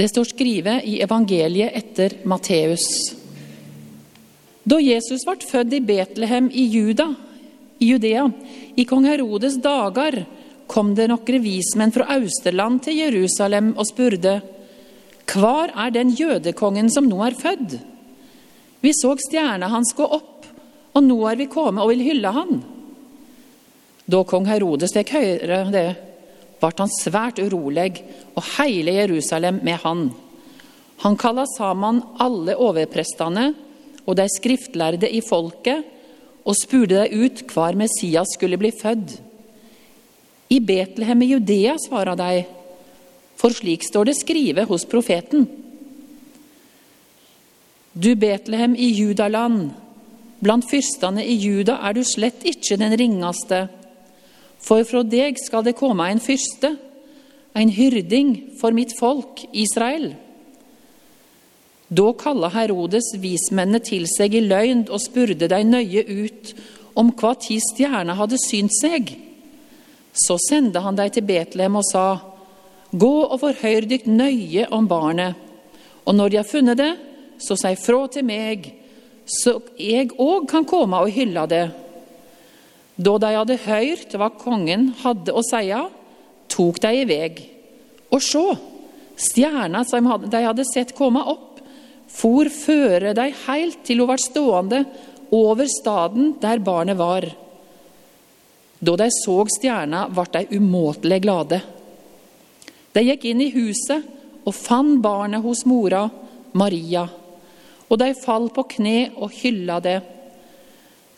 Det står skrevet i evangeliet etter Matteus. Da Jesus ble født i Betlehem i, Juda, i Judea, i kong Herodes dager, kom det noen vismenn fra Austerland til Jerusalem og spurte:" Hvor er den jødekongen som nå er født? Vi så stjerna hans gå opp, og nå er vi kommet og vil hylle han. Da kong Herodes fikk høre det, ble han svært urolig, og hele Jerusalem med han. Han kalla sammen alle overprestene og de skriftlærde i folket og spurte dem ut hvor Messias skulle bli født. I Betlehem i Judea, svara de, for slik står det skrevet hos profeten. Du Betlehem i Judaland, blant fyrstene i Juda er du slett ikke den ringeste. For fra deg skal det komme en fyrste, en hyrding for mitt folk, Israel. Da kalla Herodes vismennene til seg i løgn og spurte dem nøye ut om hva tid stjerna hadde synt seg. Så sendte han dem til Betlehem og sa, Gå og forhør dykk nøye om barnet, og når de har funnet det, så si fra til meg, så jeg òg kan komme og hylle det. Da de hadde hørt hva kongen hadde å si, tok de i vei. Og sjå, stjerna som de hadde sett komme opp, for føre de heilt til hun var stående over staden der barnet var. Da de så stjerna, ble de umåtelig glade. De gikk inn i huset og fant barnet hos mora, Maria, og de falt på kne og hylla det.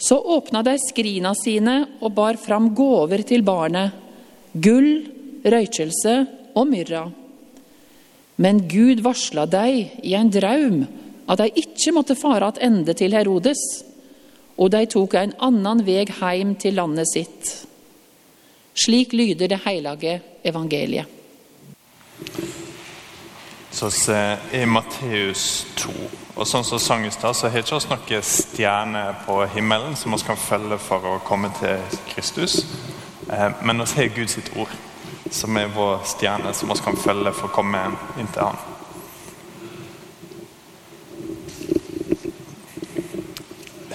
Så åpna de skrina sine og bar fram gåver til barnet, gull, røykelse og myrra. Men Gud varsla dei i en draum at de ikke måtte fare attende til Herodes, og de tok en annen vei hjem til landet sitt. Slik lyder det hellige evangeliet. Så i Matteus 2 og sånn som sang i stad, så har ikke vi noen stjerne på himmelen som vi kan følge for å komme til Kristus. Eh, men vi har Guds ord, som er vår stjerne, som vi kan følge for å komme inn til Han.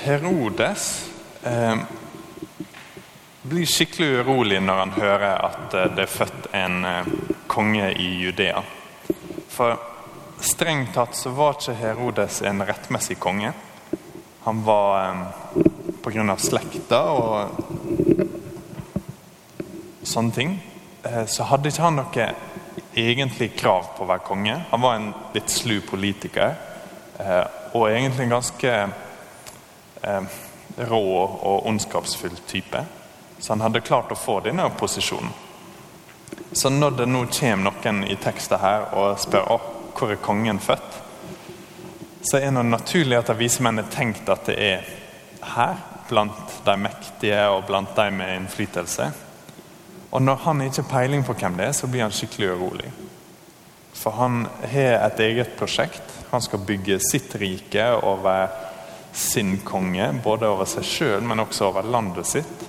Herodes eh, blir skikkelig urolig når han hører at eh, det er født en eh, konge i Judea. For Strengt tatt så var ikke Herodes en rettmessig konge. Han var eh, pga. slekta og sånne ting, eh, så hadde ikke han noe egentlig krav på å være konge. Han var en litt slu politiker eh, og egentlig en ganske rå og ondskapsfull type. Så han hadde klart å få denne posisjonen. Så når det nå kommer noen i teksten her og spør oh, hvor er kongen født, så er det naturlig at har tenkt at det er her, blant de mektige og blant de med innflytelse. Og når han ikke har peiling på hvem det er, så blir han skikkelig urolig. For han har et eget prosjekt. Han skal bygge sitt rike over sin konge, både over seg sjøl, men også over landet sitt.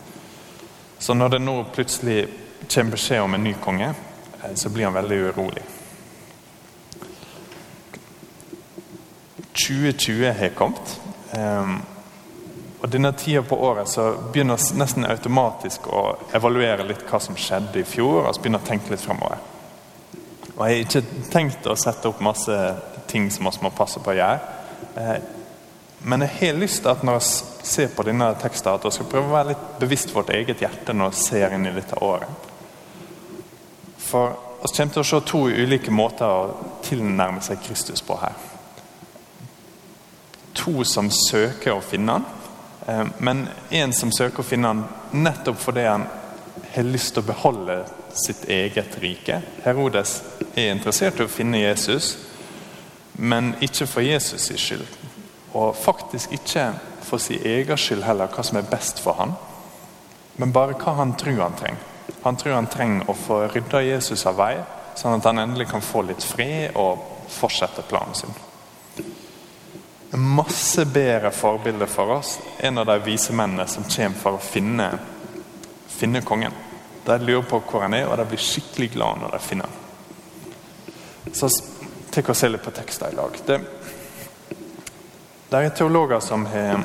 Så når det nå plutselig kommer beskjed om en ny konge, eh, så blir han veldig urolig. 2020 har kommet. Um, og Denne tida på året så begynner vi nesten automatisk å evaluere litt hva som skjedde i fjor. og så begynner å tenke litt fremover. Og Jeg har ikke tenkt å sette opp masse ting som vi må passe på å gjøre. Eh, men jeg har lyst til at når vi ser på denne teksten, at vi skal prøve å være litt bevisst vårt eget hjerte når vi ser inn i dette året. For vi kommer til å se to ulike måter å tilnærme seg Kristus på her to som søker å finne han, eh, men en som søker å finne han nettopp fordi han har lyst til å beholde sitt eget rike. Herodes er interessert i å finne Jesus, men ikke for Jesus' skyld. Og faktisk ikke for sin egen skyld heller, hva som er best for han, men bare hva han tror han trenger. Han tror han trenger å få rydda Jesus av vei, sånn at han endelig kan få litt fred og fortsette planen sin masse bedre forbilde for oss en av de vise mennene som kommer for å finne, finne kongen. De lurer på hvor han er, og de blir skikkelig glad når de finner ham. Så og se litt på tekster i dag. Det, det er teologer som har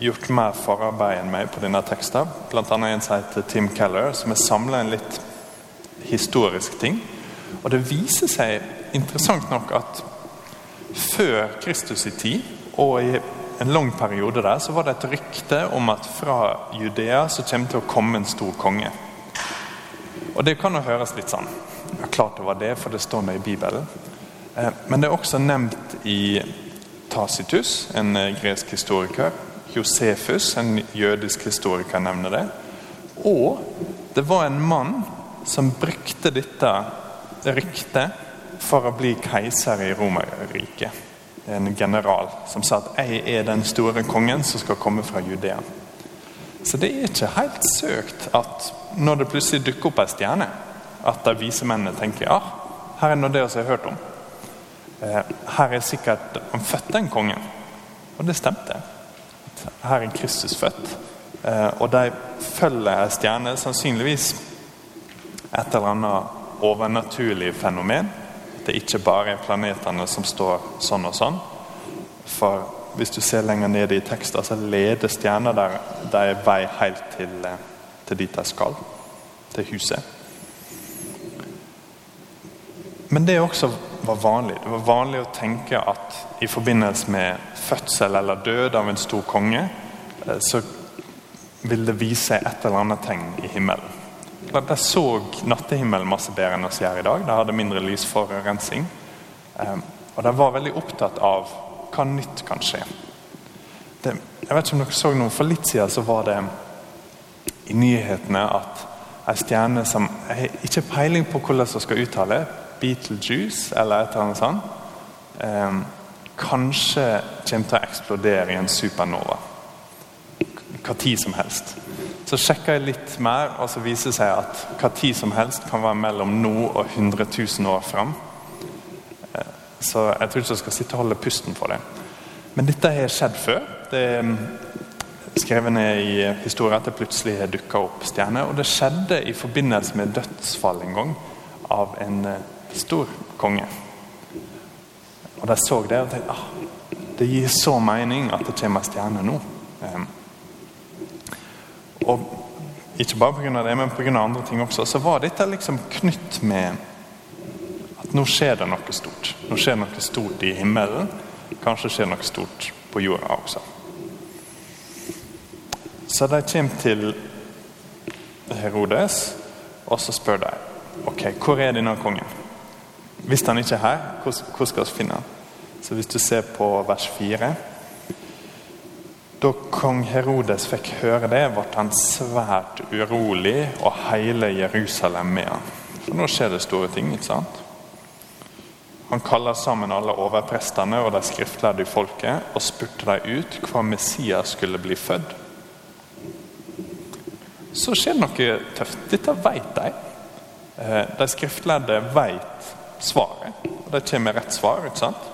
gjort mer forarbeid enn meg på denne teksten. Annet en som heter Tim Keller, som har samla en litt historisk ting. Og det viser seg interessant nok at før Kristus i tid, og i en lang periode der, så var det et rykte om at fra Judea så kommer til å komme en stor konge. Og det kan jo høres litt sånn ja, Klart det var det, for det står det i Bibelen. Eh, men det er også nevnt i Tacitus, en eh, gresk historiker. Josefus, en jødisk historiker, nevner det. Og det var en mann som brukte dette ryktet for å bli keiser i Romerriket. En general som sa at 'jeg er den store kongen som skal komme fra Judea'. Så det er ikke helt søkt at når det plutselig dukker opp ei stjerne, at de vise mennene tenker ja, her er nå det vi har hørt om. Eh, her er sikkert han fødte en konge. Og det stemte. Her er Kristus født. Eh, og de følger ei stjerne, sannsynligvis et eller annet overnaturlig fenomen. Det er ikke bare planetene som står sånn og sånn. For hvis du ser lenger ned i teksten, så leder stjerner der de er vei helt til, eh, til dit de skal. Til huset. Men det også var vanlig. Det var vanlig å tenke at i forbindelse med fødsel eller død av en stor konge, eh, så vil det vise et eller annet tegn i himmelen. De så nattehimmelen masse bedre enn oss gjør i dag. det hadde mindre lysforurensning. Eh, og de var veldig opptatt av hva nytt kan skje. Det, jeg vet ikke om dere så noe, For litt siden så var det i nyhetene at ei stjerne som Jeg har ikke peiling på hvordan jeg skal uttale Beetlejuice eller et eller annet sånt, eh, kanskje kommer til å eksplodere i en supernova. Hva tid som helst. Så sjekka jeg litt mer, og så viser det seg at hva tid som helst kan være mellom nå og 100 000 år fram. Eh, så jeg tror ikke jeg skal sitte og holde pusten for det. Men dette har skjedd før. Det er mm, skrevet ned i historien at det plutselig har dukka opp stjerner. Og det skjedde i forbindelse med dødsfall en gang av en eh, stor konge. Og de så det og tenkte ah, det gir så mening at det kommer stjerner nå. Ikke bare pga. det, men pga. andre ting også. Så var dette liksom knytt med at nå skjer det noe stort. Nå skjer det noe stort i himmelen. Kanskje skjer noe stort på jorda også. Så de kommer til Herodes, og så spør de ok, hvor er denne kongen. Hvis han ikke er her, hvor skal vi finne han? Så Hvis du ser på vers 4 Da kong Herodes fikk høre det, ble han svært urolig, og hele Jerusalem med han. For nå skjer det store ting. ikke sant? Han kaller sammen alle overprestene og de skriftlærde folket og spurte dem ut hva Messias skulle bli født. Så skjer det noe tøft. Dette vet de. Eh, de skriftlærde vet svaret. Og det kommer rett svar. ikke sant?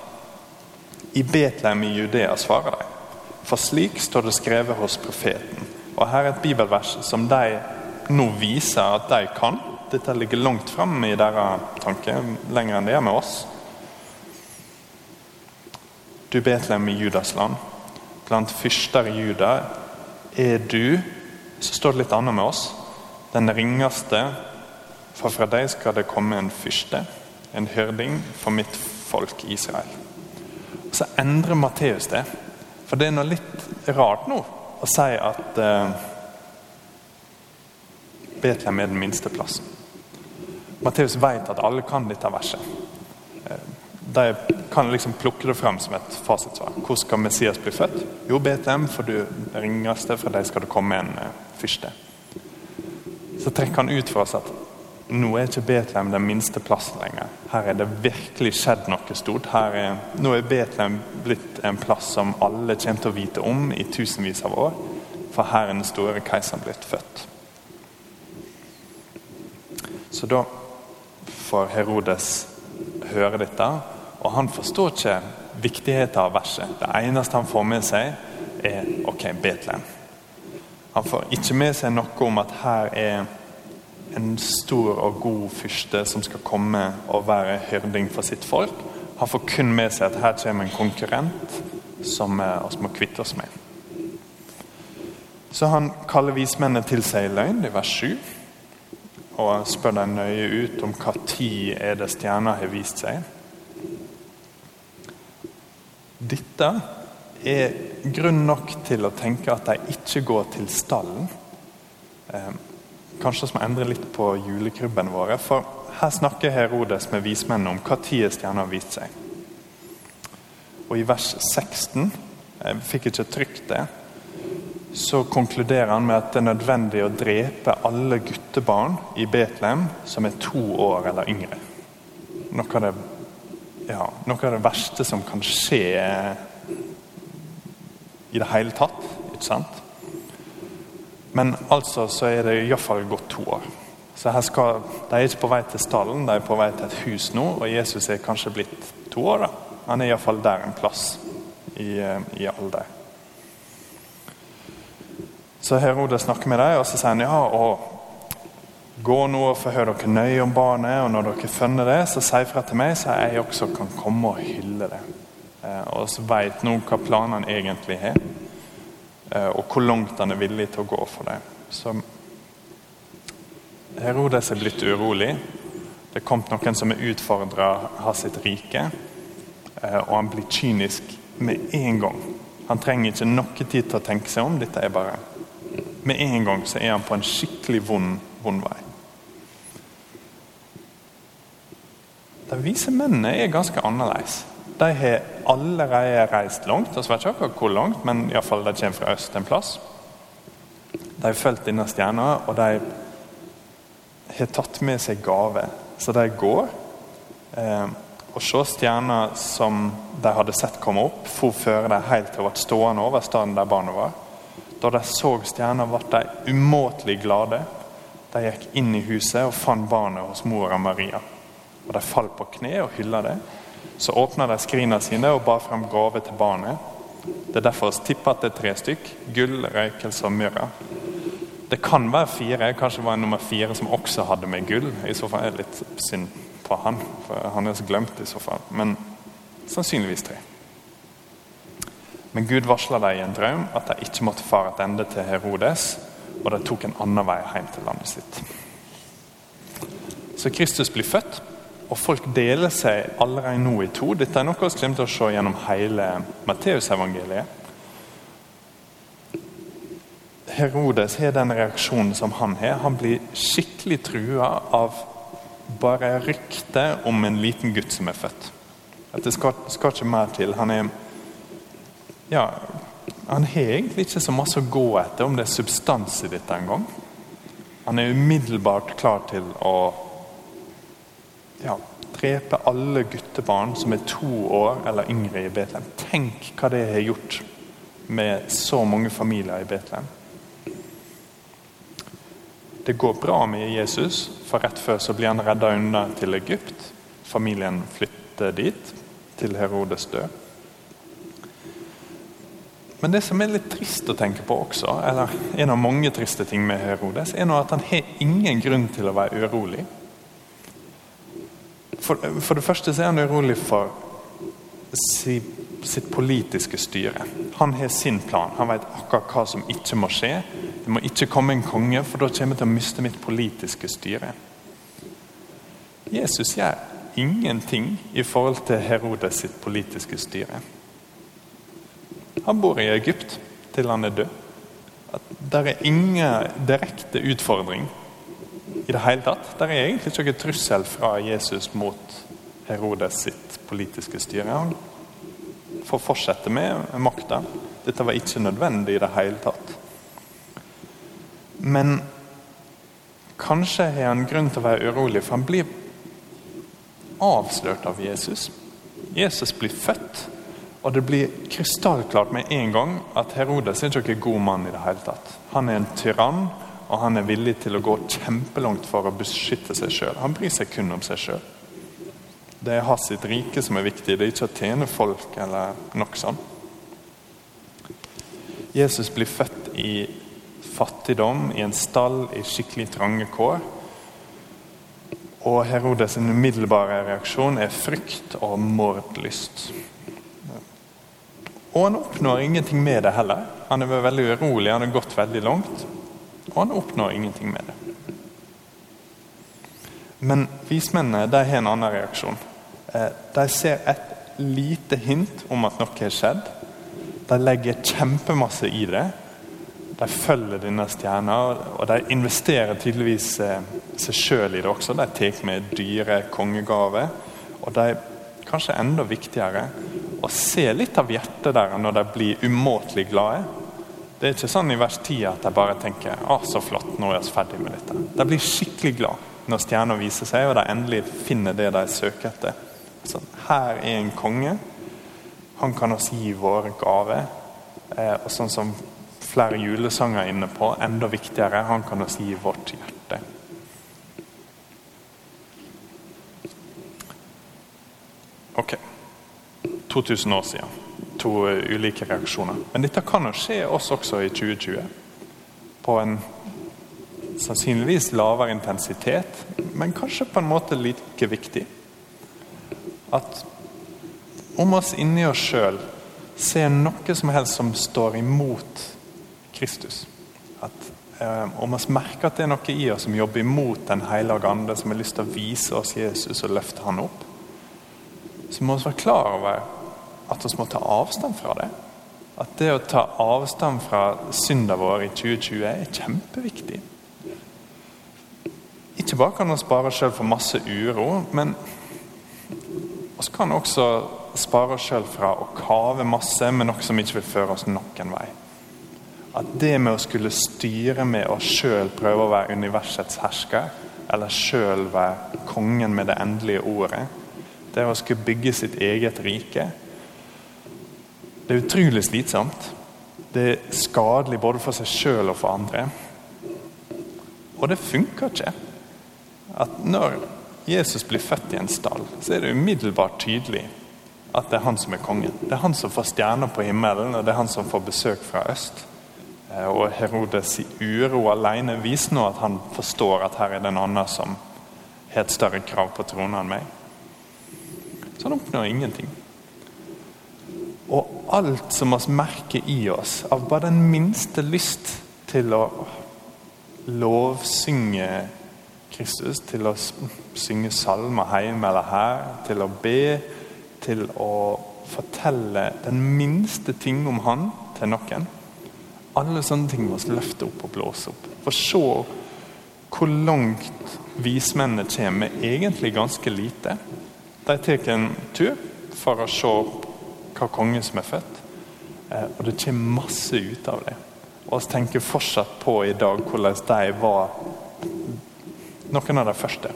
I Betlehem i Judea svarer de. For slik står det skrevet hos profeten. Og Her er et bibelvers som de nå viser at de kan. Dette ligger langt framme i deres tanke, lenger enn det er med oss. Du Betlehem i Judas land, blant fyrster i Juda er du Så står det litt annet med oss. Den ringeste, for fra deg skal det komme en fyrste en hyrding for mitt folk Israel. Så endrer Matteus det. For det er noe litt rart nå å si at eh, Betlehem er den minste plassen. Matteus vet at alle kan dette verset. Eh, de kan liksom plukke det fram som et fasitsvar. Hvor skal Messias bli født? Jo, Betlehem, for du ringeste, fra deg skal det komme en uh, fyrste. Så trekker han ut for oss at nå er ikke Betlehem den minste plassen lenger. Her er det virkelig skjedd noe stort. Er, nå er Betlehem blitt en plass som alle kommer til å vite om i tusenvis av år. For her er den store keiseren blitt født. Så da får Herodes høre dette, og han forstår ikke viktigheten av verset. Det eneste han får med seg, er ok, Betlehem. Han får ikke med seg noe om at her er en stor og god fyrste som skal komme og være hyrding for sitt folk. Han får kun med seg at her kommer en konkurrent som vi må kvitte oss med. Så han kaller vismennene til seg i løgn, i vers 7, og spør dem nøye ut om hva tid er det stjerna har vist seg. Dette er grunn nok til å tenke at de ikke går til stallen. Kanskje vi må endre litt på julekrybben våre. For her snakker Herodes med vismennene om hva tid stjerna har vist seg. Og i vers 16, jeg fikk ikke trykt det, så konkluderer han med at det er nødvendig å drepe alle guttebarn i Betlehem som er to år eller yngre. Noe av det, ja, noe av det verste som kan skje i det hele tatt. ikke sant? Men altså så er det iallfall gått to år. Så her skal, De er ikke på vei til stallen, de er på vei til et hus nå, og Jesus er kanskje blitt to år. da. Han er iallfall der en plass i, eh, i alder. Så Herodes snakker med dem, og så sier han ja, og gå nå og forhør dere nøye om barnet, og når dere funnet det, så si fra til meg, så jeg også kan komme og hylle det. Eh, og så vet nå hva planene egentlig eh, og hvor langt han er villig til å gå for det. Så Herodes er blitt urolig. Det er kommet noen som er utfordra av sitt rike. Eh, og han blir kynisk med en gang. Han trenger ikke noe tid til å tenke seg om. Dette er bare Med en gang så er han på en skikkelig vond, vond vei. De vise mennene er ganske annerledes. De har allerede reist langt. Vi vet ikke hvor langt, men iallfall de kommer fra øst en plass. De har fulgt denne stjerna, og de har tatt med seg gave. Så de går. Eh, og se stjerna som de hadde sett komme opp, for føre dem helt til å bli stående over stedet der barnet var. Da de så stjerna, ble de umåtelig glade. De gikk inn i huset og fant barnet hos mora Maria. Og De falt på kne og hylla det. Så åpna de skrina sine og bar frem gave til barnet. Det er derfor vi tipper at det er tre stykk. Gull, røykelse og myrra. Det kan være fire. Kanskje det var en nummer fire som også hadde med gull. I så fall er det litt synd på han, for han er så glemt i så fall. Men sannsynligvis tre. Men Gud varsla dem i en drøm at de ikke måtte fare tilbake til Herodes, og de tok en annen vei hjem til landet sitt. Så Kristus blir født, og folk deler seg allerede nå i to. Dette er noe vi kommer til å se gjennom hele Matteusevangeliet. Herodes har den reaksjonen som han har. Han blir skikkelig trua av bare rykte om en liten gutt som er født. At det skal, skal ikke mer til. Han er ja, han har egentlig ikke så masse å gå etter om det er substans i dette engang. Han er umiddelbart klar til å ja, drepe alle guttebarn som er to år eller yngre i Betlehem. Tenk hva det har gjort med så mange familier i Betlehem. Det går bra med Jesus, for rett før så blir han redda unna til Egypt. Familien flytter dit, til Herodes død. Men det som er litt trist å tenke på også, eller en av mange triste ting med Herodes, er at han har ingen grunn til å være urolig. For, for det første så er han urolig for sitt politiske styre. Han har sin plan. Han vet akkurat hva som ikke må skje. Det må ikke komme en konge, for da kommer jeg til å miste mitt politiske styre. Jesus gjør ingenting i forhold til Herodes sitt politiske styre. Han bor i Egypt til han er død. Det er ingen direkte utfordring i det hele tatt. Det er egentlig ikke noen trussel fra Jesus mot Herodes sitt politiske styre. Han får fortsette med makta. Dette var ikke nødvendig i det hele tatt. Men kanskje har han grunn til å være urolig, for han blir avslørt av Jesus. Jesus blir født, og det blir krystallklart med en gang at Herodes er ikke noen god mann i det hele tatt. Han er en tyrann, og han er villig til å gå kjempelangt for å beskytte seg sjøl. Han bryr seg kun om seg sjøl. Det er hans sitt rike som er viktig, det er ikke å tjene folk eller noe sånt. Jesus blir født i fattigdom, i en stall, i skikkelig trange kår. Og Herodes' umiddelbare reaksjon er frykt og mordlyst. Og han oppnår ingenting med det heller. Han er veldig urolig, han har gått veldig langt. Og han oppnår ingenting med det. Men vismennene de har en annen reaksjon. Eh, de ser et lite hint om at noe har skjedd. De legger kjempemasse i det. De følger denne stjerna, og de investerer tydeligvis eh, seg sjøl i det også. De tar med dyre kongegaver. Og de, kanskje enda viktigere, å se litt av hjertet der når de blir umåtelig glade. Det er ikke sånn i vers 10 at jeg bare tenker å så flott, nå er vi ferdig med dette. De blir skikkelig glad når stjerna viser seg, og de endelig finner det de søker etter. Sånn, her er en konge. Han kan oss gi våre gaver. Eh, og sånn som flere julesanger er inne på, enda viktigere, han kan oss gi vårt hjerte. Ok. 2000 år siden. To ulike reaksjoner. Men dette kan jo skje oss også i 2020. På en sannsynligvis lavere intensitet, men kanskje på en måte like viktig. At om oss inni oss sjøl ser noe som helst som står imot Kristus at eh, Om oss merker at det er noe i oss som jobber imot Den hellige ande, som har lyst til å vise oss Jesus og løfte han opp, så må vi være klar over at vi må ta avstand fra det. At det å ta avstand fra synda vår i 2020 er kjempeviktig. Ikke bare kan vi spare oss sjøl for masse uro, men vi kan også spare oss sjøl fra å kave masse med noe som ikke vil føre oss noen vei. At det med å skulle styre med å sjøl prøve å være universets hersker, eller sjøl være kongen med det endelige ordet, det å skulle bygge sitt eget rike, det er utrolig slitsomt. Det er skadelig både for seg sjøl og for andre. Og det funker ikke at når Jesus blir født i en stall, så er det umiddelbart tydelig at det er han som er kongen. Det er han som får stjerner på himmelen, og det er han som får besøk fra øst. Eh, og Herodes uro alene viser nå at han forstår at her er det en annen som har et større krav på tronen enn meg. Så han oppnår ingenting. Og alt som vi merker i oss, av bare den minste lyst til å lovsynge Kristus til å synge salmer hjemme eller her, til å be, til å fortelle den minste ting om Han til noen. Alle sånne ting må vi løfte opp og blåse opp. For se hvor langt vismennene kommer egentlig ganske lite. De tar en tur for å se hva konge som er født, eh, og det kommer masse ut av det. Og vi tenker fortsatt på i dag hvordan de var noen av de første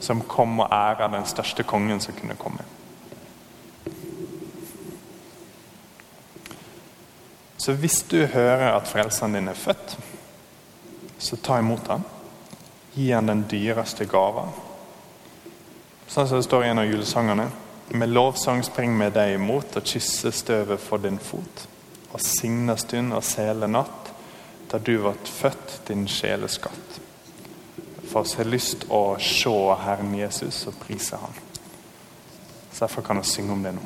som kom og æra den største kongen som kunne komme. Så hvis du hører at frelseren din er født, så ta imot ham. Gi ham den dyreste gava. Sånn som det står i en av julesangene. Med lovsang spring med deg imot og kysse støvet for din fot. Og signe stund og sele natt, da du ble født din sjeleskatt for oss har lyst å se Herren Jesus og prise ham. Så Derfor kan vi synge om det nå.